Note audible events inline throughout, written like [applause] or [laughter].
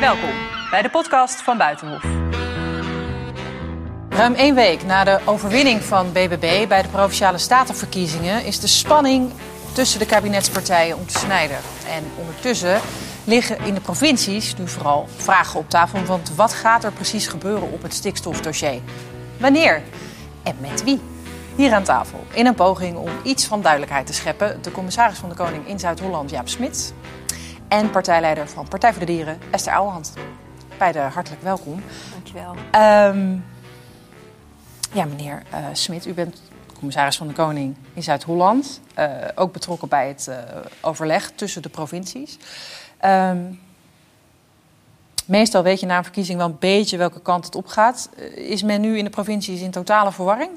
Welkom bij de podcast van Buitenhof. Ruim één week na de overwinning van BBB bij de provinciale statenverkiezingen is de spanning tussen de kabinetspartijen om te snijden. En ondertussen liggen in de provincies nu vooral vragen op tafel. Want wat gaat er precies gebeuren op het stikstofdossier? Wanneer? En met wie? Hier aan tafel, in een poging om iets van duidelijkheid te scheppen, de commissaris van de Koning in Zuid-Holland, Jaap Smit. En partijleider van Partij voor de Dieren, Esther Ouwehand. Beide hartelijk welkom. Dankjewel. Um, ja, meneer uh, Smit, u bent commissaris van de Koning in Zuid-Holland. Uh, ook betrokken bij het uh, overleg tussen de provincies. Um, meestal weet je na een verkiezing wel een beetje welke kant het op gaat. Is men nu in de provincies in totale verwarring?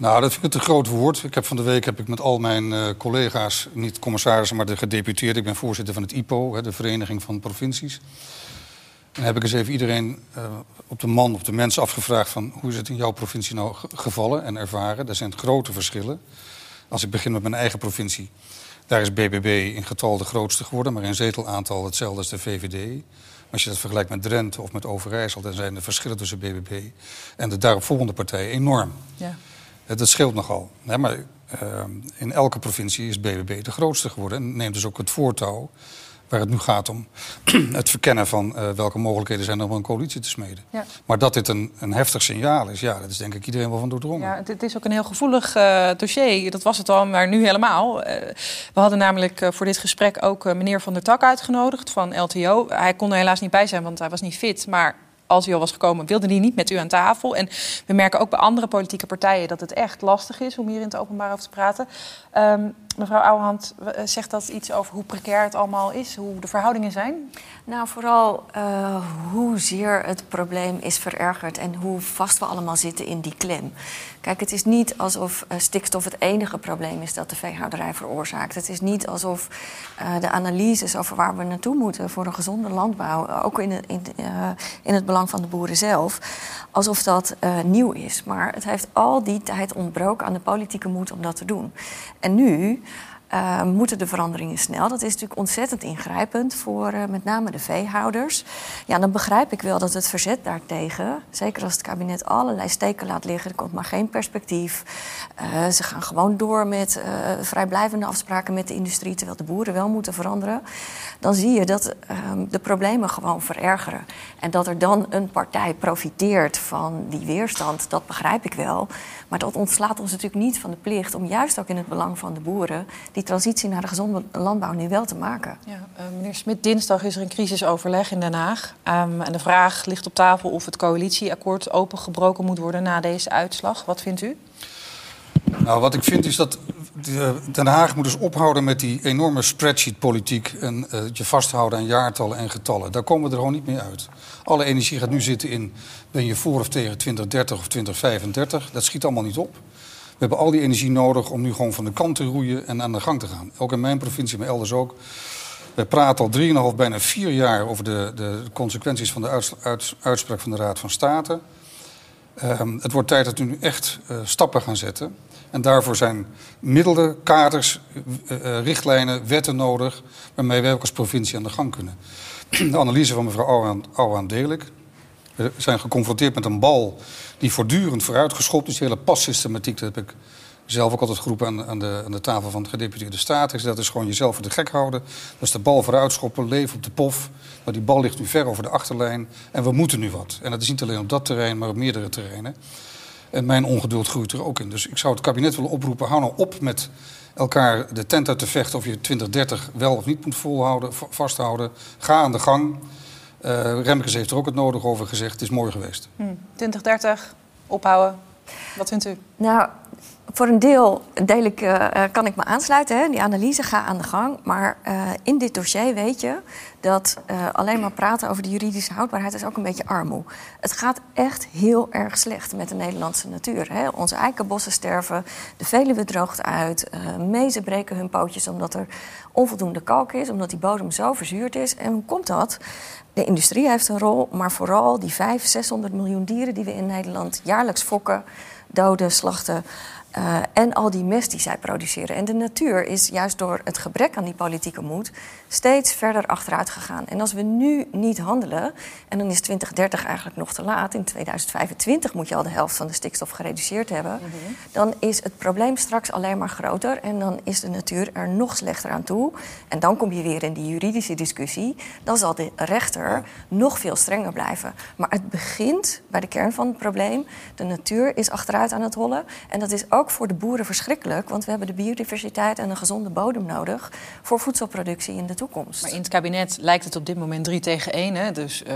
Nou, dat vind ik een te groot woord. Ik heb van de week heb ik met al mijn uh, collega's, niet commissarissen, maar de gedeputeerden. Ik ben voorzitter van het IPO, hè, de Vereniging van Provincies. En heb ik eens even iedereen uh, op de man, op de mensen afgevraagd van hoe is het in jouw provincie nou gevallen en ervaren. Er zijn grote verschillen. Als ik begin met mijn eigen provincie, daar is BBB in getal de grootste geworden, maar in zetelaantal hetzelfde als de VVD. Als je dat vergelijkt met Drenthe of met Overijssel, dan zijn de verschillen tussen BBB en de daaropvolgende partijen enorm. Ja. Dat scheelt nogal. Hè, maar uh, in elke provincie is BBB de grootste geworden en neemt dus ook het voortouw waar het nu gaat om [clears throat] het verkennen van uh, welke mogelijkheden zijn er om een coalitie te smeden. Ja. Maar dat dit een, een heftig signaal is, ja, dat is denk ik iedereen wel van doordrongen. Ja, het, is ook een heel gevoelig uh, dossier. Dat was het al, maar nu helemaal. Uh, we hadden namelijk voor dit gesprek ook meneer Van der Tak uitgenodigd van LTO. Hij kon er helaas niet bij zijn, want hij was niet fit. Maar als hij al was gekomen, wilde hij niet met u aan tafel. En we merken ook bij andere politieke partijen dat het echt lastig is om hier in het openbaar over te praten. Um, mevrouw Ouwehand, zegt dat iets over hoe precair het allemaal is, hoe de verhoudingen zijn? Nou, vooral uh, hoezeer het probleem is verergerd en hoe vast we allemaal zitten in die klem. Kijk, het is niet alsof uh, stikstof het enige probleem is dat de veehouderij veroorzaakt. Het is niet alsof de analyses over waar we naartoe moeten voor een gezonde landbouw, ook in, in, in het belang van de boeren zelf, alsof dat nieuw is. Maar het heeft al die tijd ontbroken aan de politieke moed om dat te doen. En nu uh, moeten de veranderingen snel. Dat is natuurlijk ontzettend ingrijpend voor uh, met name de veehouders. Ja, dan begrijp ik wel dat het verzet daartegen, zeker als het kabinet allerlei steken laat liggen, er komt maar geen perspectief. Uh, ze gaan gewoon door met vrijblijvende afspraken met de industrie, terwijl de boeren wel moeten veranderen. Dan zie je dat ehm, de problemen gewoon verergeren. En dat er dan een partij profiteert van die weerstand, dat begrijp ik wel. Maar dat ontslaat ons natuurlijk niet van de plicht om juist ook in het belang van de boeren die transitie naar de gezonde landbouw nu wel te maken. Ja, uh, meneer Smit, dinsdag is er een crisisoverleg in Den Haag. Um, en de vraag ligt op tafel of het coalitieakkoord opengebroken moet worden na deze uitslag. Wat vindt u? Nou, wat ik vind is dat Den Haag moet dus ophouden met die enorme spreadsheet-politiek en uh, je vasthouden aan jaartallen en getallen. Daar komen we er gewoon niet meer uit. Alle energie gaat nu zitten in ben je voor of tegen 2030 of 2035. Dat schiet allemaal niet op. We hebben al die energie nodig om nu gewoon van de kant te roeien en aan de gang te gaan. Ook in mijn provincie, maar elders ook. We praten al 3,5, bijna vier jaar over de, de consequenties van de uits, uits, uitspraak van de Raad van State. Um, het wordt tijd dat we nu echt uh, stappen gaan zetten. En daarvoor zijn middelen, kaders, uh, uh, richtlijnen, wetten nodig... waarmee wij ook als provincie aan de gang kunnen. De analyse van mevrouw Ouwaan deel ik. We zijn geconfronteerd met een bal die voortdurend vooruitgeschopt is. Die hele passystematiek, dat heb ik zelf ook altijd geroepen aan, aan, de, aan de tafel van het gedeputeerde staat. Dat is gewoon jezelf voor de gek houden. Dat is de bal vooruitschoppen, leven op de pof. Maar die bal ligt nu ver over de achterlijn en we moeten nu wat. En dat is niet alleen op dat terrein, maar op meerdere terreinen. En mijn ongeduld groeit er ook in. Dus ik zou het kabinet willen oproepen, hou nou op met elkaar de tent uit te vechten... of je 2030 wel of niet moet volhouden, vasthouden. Ga aan de gang. Uh, Remkes heeft er ook het nodig over gezegd. Het is mooi geweest. Hm. 2030, ophouden. Wat vindt u? Nou, voor een deel deel ik, uh, kan ik me aansluiten. Hè? Die analyse gaat aan de gang. Maar uh, in dit dossier weet je dat alleen maar praten over de juridische houdbaarheid is ook een beetje armoe. Het gaat echt heel erg slecht met de Nederlandse natuur. Hè? Onze eikenbossen sterven, de Veluwe droogt uit, mezen breken hun pootjes omdat er onvoldoende kalk is, omdat die bodem zo verzuurd is. En hoe komt dat? De industrie heeft een rol, maar vooral die 500, 600 miljoen dieren die we in Nederland jaarlijks fokken, doden, slachten. Uh, en al die mest die zij produceren. En de natuur is juist door het gebrek aan die politieke moed steeds verder achteruit gegaan. En als we nu niet handelen, en dan is 2030 eigenlijk nog te laat, in 2025 moet je al de helft van de stikstof gereduceerd hebben, mhm. dan is het probleem straks alleen maar groter en dan is de natuur er nog slechter aan toe. En dan kom je weer in die juridische discussie. Dan zal de rechter nog veel strenger blijven. Maar het begint bij de kern van het probleem. De natuur is achteruit aan het hollen. En dat is ook voor de boeren verschrikkelijk, want we hebben de biodiversiteit en een gezonde bodem nodig voor voedselproductie in de toekomst. Maar in het kabinet lijkt het op dit moment 3 tegen 1. Hè? Dus uh,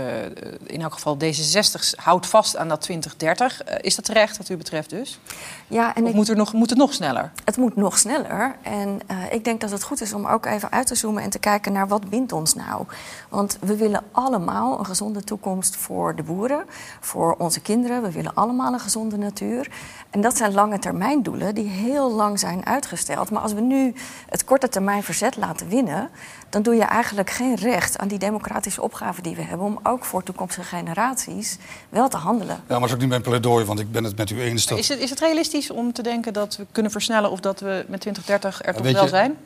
in elk geval D66 houdt vast aan dat 2030. Uh, is dat terecht wat u betreft dus? Ja, en of ik... moet, er nog, moet het nog sneller? Het moet nog sneller. En uh, ik denk dat het goed is om ook even uit te zoomen en te kijken naar wat bindt ons nou. Want we willen allemaal een gezonde toekomst voor de boeren, voor onze kinderen. We willen allemaal een gezonde natuur. En dat zijn lange termijn doelen die heel lang zijn uitgesteld. Maar als we nu het korte termijn verzet laten winnen, dan doe je eigenlijk geen recht aan die democratische opgave die we hebben om ook voor toekomstige generaties wel te handelen. Ja, maar dat is ook niet mijn pleidooi, want ik ben het met u eens. Dat... Is, het, is het realistisch om te denken dat we kunnen versnellen of dat we met 2030 er toch wel zijn?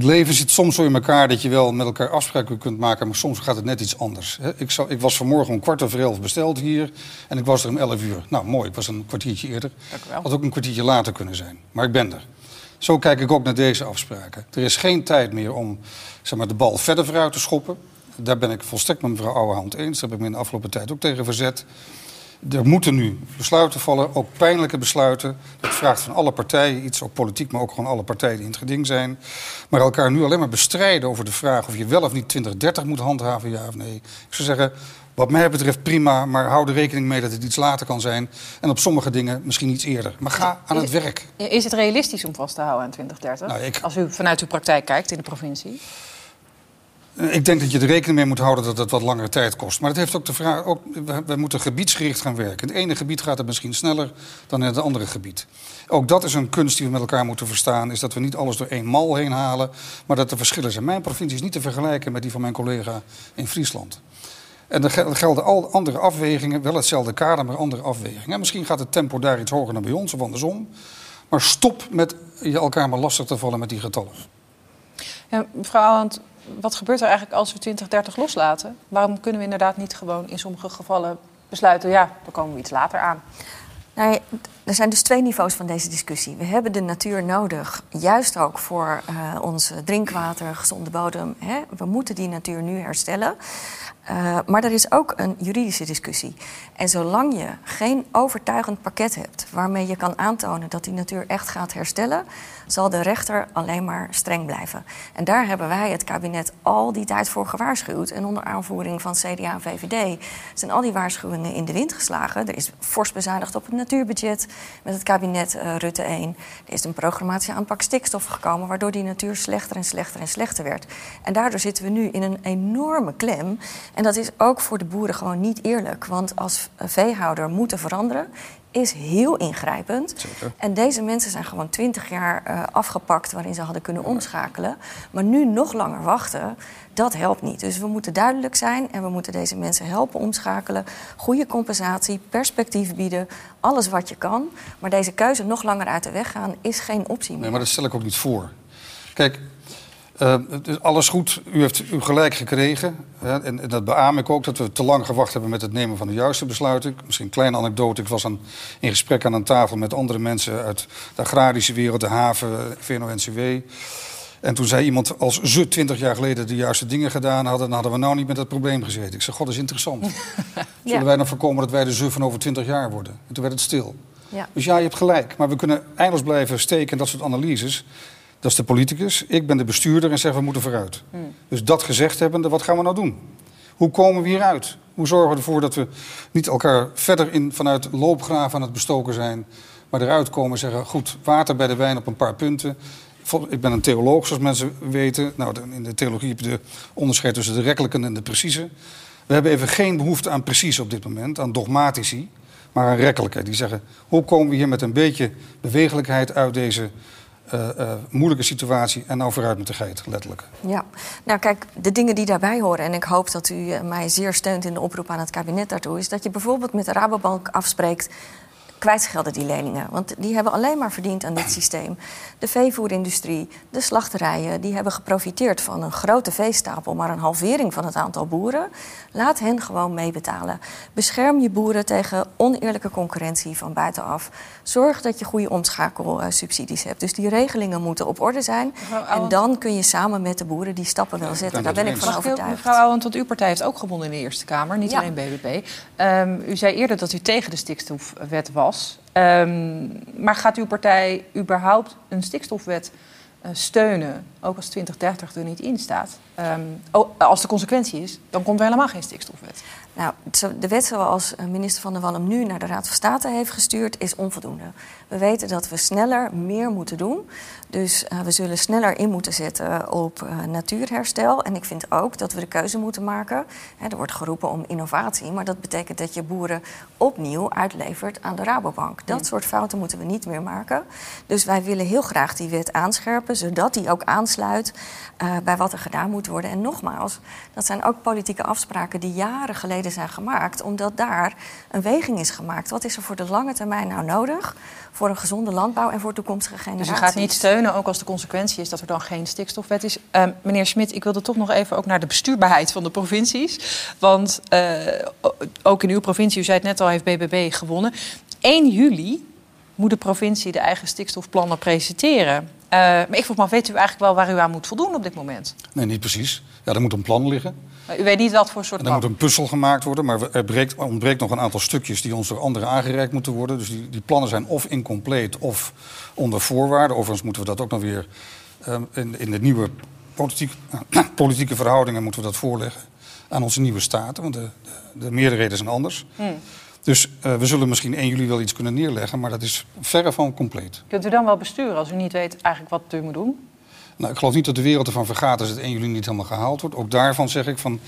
Het leven zit soms zo in elkaar dat je wel met elkaar afspraken kunt maken, maar soms gaat het net iets anders. Ik, zou, ik was vanmorgen om kwart over elf besteld hier en ik was er om elf uur. Nou, mooi, ik was een kwartiertje eerder. Had ook een kwartiertje later kunnen zijn, maar ik ben er. Zo kijk ik ook naar deze afspraken. Er is geen tijd meer om zeg maar, de bal verder vooruit te schoppen. Daar ben ik volstrekt met mevrouw Ouwehand eens. Daar heb ik me in de afgelopen tijd ook tegen verzet. Er moeten nu besluiten vallen, ook pijnlijke besluiten. Dat vraagt van alle partijen iets, ook politiek, maar ook gewoon alle partijen die in het geding zijn. Maar elkaar nu alleen maar bestrijden over de vraag of je wel of niet 2030 moet handhaven, ja of nee. Ik zou zeggen, wat mij betreft prima, maar hou er rekening mee dat het iets later kan zijn. En op sommige dingen misschien iets eerder. Maar ga aan het werk. Is het realistisch om vast te houden aan 2030? Nou, Als u vanuit uw praktijk kijkt in de provincie? Ik denk dat je er rekening mee moet houden dat het wat langere tijd kost. Maar het heeft ook de vraag, ook, we moeten gebiedsgericht gaan werken. In het ene gebied gaat het misschien sneller dan in het andere gebied. Ook dat is een kunst die we met elkaar moeten verstaan. Is dat we niet alles door één mal heen halen, maar dat er verschillen zijn. Mijn provincie is niet te vergelijken met die van mijn collega in Friesland. En er gelden al andere afwegingen, wel hetzelfde kader, maar andere afwegingen. En misschien gaat het tempo daar iets hoger dan bij ons of andersom. Maar stop met je elkaar maar lastig te vallen met die getallen. Ja, mevrouw Hand, wat gebeurt er eigenlijk als we 2030 loslaten? Waarom kunnen we inderdaad niet gewoon in sommige gevallen besluiten... ja, dan komen we iets later aan? Nou, er zijn dus twee niveaus van deze discussie. We hebben de natuur nodig, juist ook voor uh, ons drinkwater, gezonde bodem. Hè? We moeten die natuur nu herstellen. Uh, maar er is ook een juridische discussie. En zolang je geen overtuigend pakket hebt waarmee je kan aantonen dat die natuur echt gaat herstellen, zal de rechter alleen maar streng blijven. En daar hebben wij het kabinet al die tijd voor gewaarschuwd. En onder aanvoering van CDA en VVD zijn al die waarschuwingen in de wind geslagen. Er is fors bezuinigd op het natuurbudget met het kabinet uh, Rutte 1. Er is een programmatische aanpak stikstof gekomen, waardoor die natuur slechter en slechter en slechter werd. En daardoor zitten we nu in een enorme klem. En dat is ook voor de boeren gewoon niet eerlijk. Want als veehouder moeten veranderen, is heel ingrijpend. Zeker. En deze mensen zijn gewoon twintig jaar uh, afgepakt waarin ze hadden kunnen omschakelen. Maar nu nog langer wachten, dat helpt niet. Dus we moeten duidelijk zijn en we moeten deze mensen helpen omschakelen. Goede compensatie, perspectief bieden, alles wat je kan. Maar deze keuze nog langer uit de weg gaan is geen optie meer. Nee, maar dat stel ik ook niet voor. Kijk, uh, alles goed, u heeft u gelijk gekregen. Hè, en, dat beaam ik ook, dat we te lang gewacht hebben met het nemen van de juiste besluiten. Misschien een kleine anekdote. Ik was aan, in gesprek aan een tafel met andere mensen uit de agrarische wereld, de haven, VNO-NCW. En toen zei iemand, als ze twintig jaar geleden de juiste dingen gedaan hadden... dan hadden we nou niet met dat probleem gezeten. Ik zei, god, dat is interessant. [laughs] Zullen wij dan voorkomen dat wij de ze van over twintig jaar worden? En toen werd het stil. Ja. Dus ja, je hebt gelijk. Maar we kunnen eindeloos blijven steken in dat soort analyses. Dat is de politicus. Ik ben de bestuurder en zeg we moeten vooruit. Hmm. Dus dat gezegd hebbende, wat gaan we nou doen? Hoe komen we hieruit? Hoe zorgen we ervoor dat we niet elkaar verder in, vanuit loopgraven aan het bestoken zijn, maar eruit komen en zeggen: goed, water bij de wijn op een paar punten. Ik ben een theoloog, zoals mensen weten. Nou, in de theologie heb je de onderscheid tussen de rekkelijke en de precieze. We hebben even geen behoefte aan precies op dit moment, aan dogmatici, maar aan rekkelijke. Die zeggen: hoe komen we hier met een beetje bewegelijkheid uit deze uh, moeilijke situatie en nou vooruit met de geit, letterlijk. Ja, nou kijk, de dingen die daarbij horen, en ik hoop dat u eh, mij zeer steunt in de oproep aan het kabinet daartoe, is dat je bijvoorbeeld met de Rabobank afspreekt kwijtschelden die leningen. Want die hebben alleen maar verdiend aan dit systeem. De veevoerindustrie, de slachterijen, die hebben geprofiteerd van een grote veestapel, maar een halvering van het aantal boeren. Laat hen gewoon meebetalen. Bescherm je boeren tegen oneerlijke concurrentie van buitenaf. Zorg dat je goede omschakelsubsidies hebt. Dus die regelingen moeten op orde zijn. En dan kun je samen met de boeren die stappen wel zetten. Daar ben ik van overtuigd. Mevrouw Ouwend, want uw partij heeft ook gewonnen in de Eerste Kamer, niet alleen BBB. Um, u zei eerder dat u tegen de stikstofwet was. Um, maar gaat uw partij überhaupt een stikstofwet uh, steunen, ook als 2030 er niet in staat? Um, als de consequentie is, dan komt er helemaal geen stikstofwet. Nou, de wet zoals eh, minister Van der Wallen nu naar de Raad van State heeft gestuurd, is onvoldoende. We weten dat we sneller meer moeten doen. Dus uh, we zullen sneller in moeten zetten op uh, natuurherstel. En ik vind ook dat we de keuze moeten maken. Hè, er wordt geroepen om innovatie, maar dat betekent dat je boeren opnieuw uitlevert aan de Rabobank. Dat ja. soort fouten moeten we niet meer maken. Dus wij willen heel graag die wet aanscherpen, zodat die ook aansluit uh, bij wat er gedaan moet worden. En nogmaals, dat zijn ook politieke afspraken die jaren geleden zijn gemaakt, omdat daar een weging is gemaakt. Wat is er voor de lange termijn nou nodig voor een gezonde landbouw en voor toekomstige generaties? Dus u gaat niet steunen, ook als de consequentie is dat er dan geen stikstofwet is. Uh, meneer Smit, ik wilde toch nog even ook naar de bestuurbaarheid van de provincies. Want uh, ook in uw provincie, u zei het net al, heeft BBB gewonnen. 1 juli moet de provincie de eigen stikstofplannen presenteren. Uh, maar ik vroeg me af, weet u eigenlijk wel waar u aan moet voldoen op dit moment? Nee, niet precies. Ja, er moet een plan liggen. Maar u weet niet wat voor soort er moet een puzzel gemaakt worden, maar er breekt, ontbreekt nog een aantal stukjes die ons door anderen aangereikt moeten worden. Dus die, die plannen zijn of incompleet of onder voorwaarden. Overigens moeten we dat ook nog weer um, in, in de nieuwe politiek, [clears throat] politieke verhoudingen moeten we dat voorleggen aan onze nieuwe staten. Want de, de, de meerderheden zijn anders. Hmm. Dus uh, we zullen misschien 1 juli wel iets kunnen neerleggen, maar dat is verre van compleet. Kunt u dan wel besturen als u niet weet eigenlijk wat u moet doen? Nou, ik geloof niet dat de wereld ervan vergaat als het 1 juli niet helemaal gehaald wordt. Ook daarvan zeg ik van,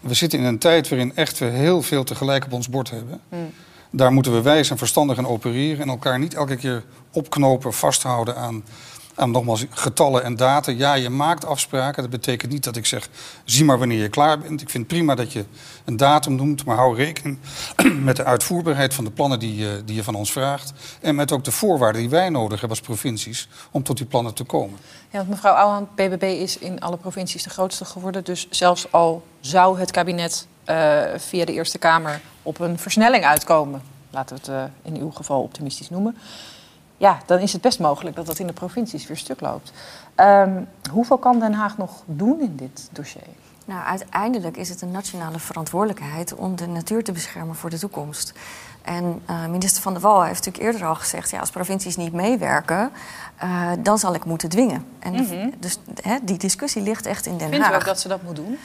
we zitten in een tijd waarin echt we heel veel tegelijk op ons bord hebben. Hmm. Daar moeten we wijs en verstandig in opereren en elkaar niet elke keer opknopen, vasthouden aan aan nogmaals getallen en data. Ja, je maakt afspraken. Dat betekent niet dat ik zeg, zie maar wanneer je klaar bent. Ik vind prima dat je een datum noemt, maar hou rekening [clears throat] met de uitvoerbaarheid van de plannen die je, die je van ons vraagt. En met ook de voorwaarden die wij nodig hebben als provincies om tot die plannen te komen. Ja, want mevrouw Ouwehand, BBB is in alle provincies de grootste geworden. Dus zelfs al zou het kabinet uh, via de Eerste Kamer op een versnelling uitkomen, laten we het uh, in uw geval optimistisch noemen ja, dan is het best mogelijk dat dat in de provincies weer stuk loopt. Um, hoeveel kan Den Haag nog doen in dit dossier? Nou, uiteindelijk is het een nationale verantwoordelijkheid om de natuur te beschermen voor de toekomst. En uh, minister Van der Wal heeft natuurlijk eerder al gezegd: ja, als provincies niet meewerken, uh, dan zal ik moeten dwingen. En mm -hmm. Dus hè, die discussie ligt echt in Den Vindt Haag. Vindt u ook dat ze dat moet doen?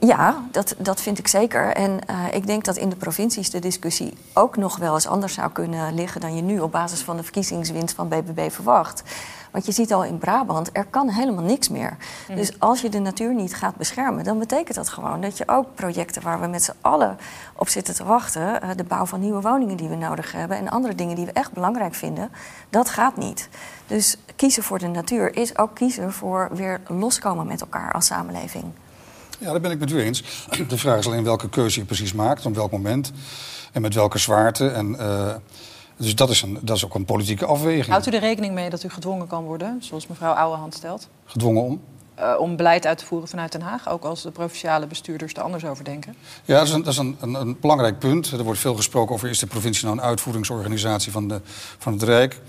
Ja, dat, dat vind ik zeker. En uh, ik denk dat in de provincies de discussie ook nog wel eens anders zou kunnen liggen dan je nu op basis van de verkiezingswinst van BBB verwacht. Want je ziet al in Brabant, er kan helemaal niks meer. Mm. Dus als je de natuur niet gaat beschermen, dan betekent dat gewoon dat je ook projecten waar we met z'n allen op zitten te wachten, uh, de bouw van nieuwe woningen die we nodig hebben en andere dingen die we echt belangrijk vinden, dat gaat niet. Dus kiezen voor de natuur is ook kiezen voor weer loskomen met elkaar als samenleving. Ja, dat ben ik met u eens. De vraag is alleen welke keuze je precies maakt, op welk moment en met welke zwaarte. En, uh, dus dat is, een, dat is ook een politieke afweging. Houdt u er rekening mee dat u gedwongen kan worden, zoals mevrouw Ouwehand stelt? Gedwongen om? Uh, om beleid uit te voeren vanuit Den Haag, ook als de provinciale bestuurders er anders over denken? Ja, dat is, een, dat is een, een, een, belangrijk punt. Er wordt veel gesproken over is de provincie nou een uitvoeringsorganisatie van, de, van het Rijk.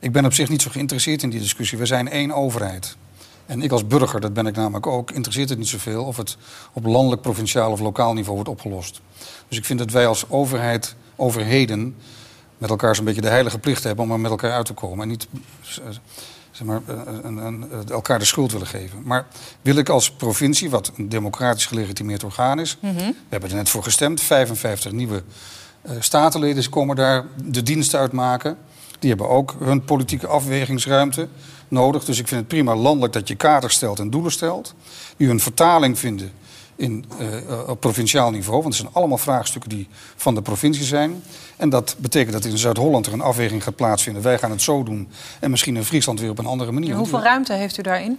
Ik ben op zich niet zo geïnteresseerd in die discussie. We zijn één overheid. En ik als burger, dat ben ik namelijk ook, interesseert het niet zoveel of het op landelijk, provinciaal of lokaal niveau wordt opgelost. Dus ik vind dat wij als overheid, overheden, met elkaar zo'n beetje de heilige plicht hebben om er met elkaar uit te komen. En niet zeg maar, een, een, elkaar de schuld willen geven. Maar wil ik als provincie, wat een democratisch gelegitimeerd orgaan is, mm -hmm. we hebben er net voor gestemd, 55 nieuwe uh, statenleden komen daar de dienst uitmaken. Die hebben ook hun politieke afwegingsruimte nodig. Dus ik vind het prima landelijk dat je kaders stelt en doelen stelt. Die een vertaling vinden in, uh, op provinciaal niveau. Want het zijn allemaal vraagstukken die van de provincie zijn. En dat betekent dat in Zuid-Holland er een afweging gaat plaatsvinden. Wij gaan het zo doen. En misschien in Friesland weer op een andere manier. En hoeveel ruimte heeft u daarin?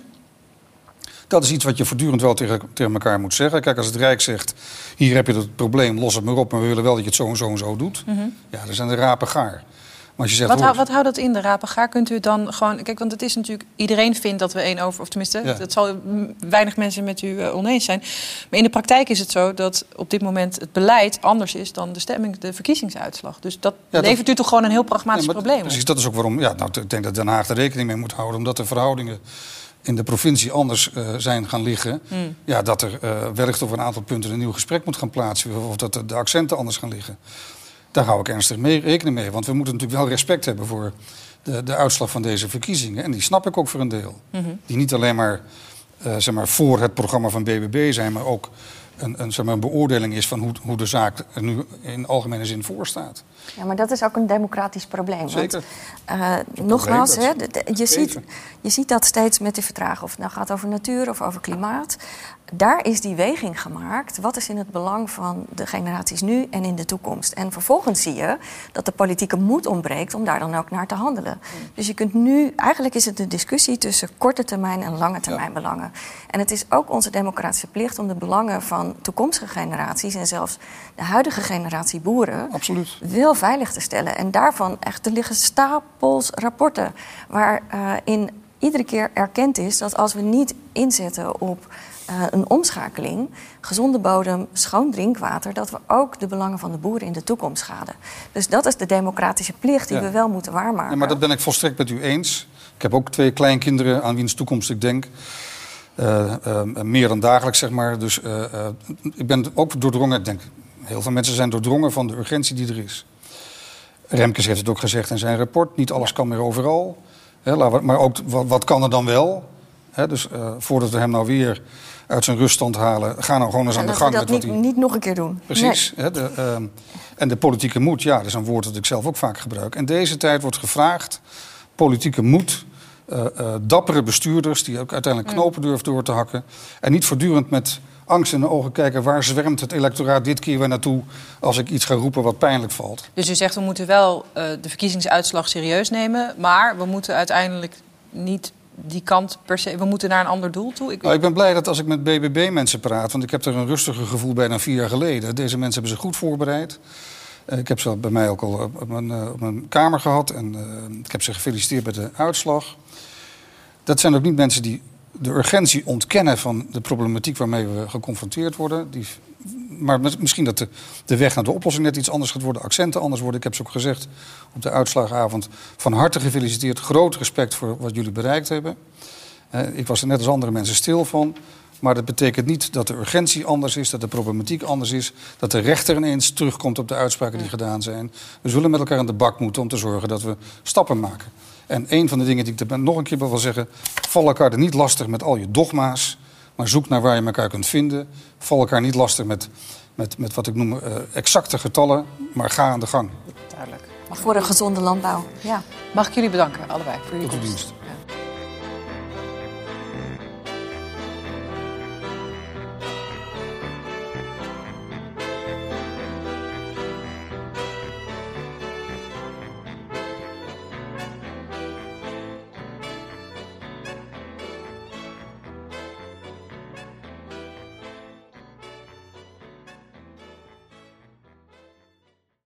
Dat is iets wat je voortdurend wel tegen, tegen elkaar moet zeggen. Kijk, als het Rijk zegt, hier heb je het probleem, los het maar op... maar we willen wel dat je het zo en zo en zo doet. Ja, dan zijn de rapen gaar. Als je zegt, Wat, hou- wat houdt dat in, de rapengaar? Kunt u het dan gewoon... Kijk, want het is natuurlijk... Iedereen vindt dat we één over... Of tenminste, Ja. dat zal weinig mensen met u eh, oneens zijn. Maar in de praktijk is het zo dat op dit moment het beleid anders is... dan de stemming, de verkiezingsuitslag. Dus dat levert u toch gewoon een heel pragmatisch Nee, maar probleem op? Precies, dat is ook waarom ja, nou, ik denk dat Den Haag er rekening mee moet houden. Omdat de verhoudingen in de provincie anders eh, zijn gaan liggen. Hmm. Ja, dat er eh, wellicht op een aantal punten een nieuw gesprek moet gaan plaatsvinden. Of dat de, de accenten anders gaan liggen. Daar hou ik ernstig mee, rekening mee. Want we moeten natuurlijk wel respect hebben voor de, de uitslag van deze verkiezingen. En die snap ik ook voor een deel. Mhm. Die niet alleen maar, eh, zeg maar voor het programma van BBB zijn, maar ook een, een, zeg maar, een beoordeling is van hoe, hoe de zaak er nu in algemene zin voor staat. Ja, maar dat is ook een democratisch probleem. Zeker. Want, eh, nogmaals, hè, je, ziet, je ziet dat steeds met die vertragen. Of het nou gaat over natuur of over klimaat. Daar is die weging gemaakt. Wat is in het belang van de generaties nu en in de toekomst? En vervolgens zie je dat de politieke moed ontbreekt om daar dan ook naar te handelen. Dus je kunt nu, eigenlijk is het een discussie tussen korte termijn en lange termijn belangen. En het is ook onze democratische plicht om de belangen van toekomstige generaties en zelfs de huidige generatie boeren Absoluut. wel veilig te stellen. En daarvan echt, er liggen stapels rapporten waarin iedere keer erkend is dat als we niet inzetten op eh, een omschakeling, gezonde bodem, schoon drinkwater, dat we ook de belangen van de boeren in de toekomst schaden. Dus dat is de democratische plicht die Ja. we wel moeten waarmaken. Ja, maar dat ben ik volstrekt met u eens. Ik heb ook twee kleinkinderen aan wiens toekomst ik denk. Eh, eh, meer dan dagelijks, zeg maar. Dus eh, eh, ik ben ook doordrongen, ik denk, heel veel mensen zijn doordrongen van de urgentie die er is. Remkes heeft het ook gezegd in zijn rapport. Niet alles kan meer overal. Maar ook wat, wat kan er dan wel? Dus eh, voordat we hem nou weer uit zijn ruststand halen, ga nou gewoon eens en aan de gang met dat wat niet, hij... niet nog een keer doen. Precies. De, ehm, en de politieke moed, ja, dat is een woord dat ik zelf ook vaak gebruik. En deze tijd wordt gevraagd, politieke moed, eh, dappere bestuurders... die ook uiteindelijk knopen durven door te hakken. En niet voortdurend met angst in de ogen kijken... waar zwermt het electoraat dit keer weer naartoe... als ik iets ga roepen wat pijnlijk valt. Dus u zegt we moeten wel eh, de verkiezingsuitslag serieus nemen... maar we moeten uiteindelijk niet die kant per se... We moeten naar een ander doel toe. Ik, Nou, ik ben blij dat als ik met BBB-mensen praat... want ik heb er een rustiger gevoel bij dan vier jaar geleden. Deze mensen hebben zich goed voorbereid. Eh, ik heb ze bij mij ook al op mijn, eh, op mijn kamer gehad. En ik heb ze gefeliciteerd met de uitslag. Dat zijn ook niet mensen die de urgentie ontkennen van de problematiek waarmee we geconfronteerd worden. Die, maar mis- misschien dat de, de weg naar de oplossing net iets anders gaat worden, accenten anders worden. Ik heb ze ook gezegd op de uitslagavond. Van harte gefeliciteerd, groot respect voor wat jullie bereikt hebben. Eh, ik was er net als andere mensen stil van. Maar dat betekent niet dat de urgentie anders is, dat de problematiek anders is. Dat de rechter ineens terugkomt op de uitspraken die gedaan zijn. We zullen met elkaar aan de bak moeten om te zorgen dat we stappen maken. En een van de dingen die ik er nog een keer wil zeggen... val elkaar er niet lastig met al je dogma's... maar zoek naar waar je elkaar kunt vinden. Val elkaar niet lastig met, met, met wat ik noem eh, exacte getallen... maar ga aan de gang. Duidelijk. Voor een gezonde landbouw, ja. Mag ik jullie bedanken, allebei, voor jullie Tot uw komst. dienst.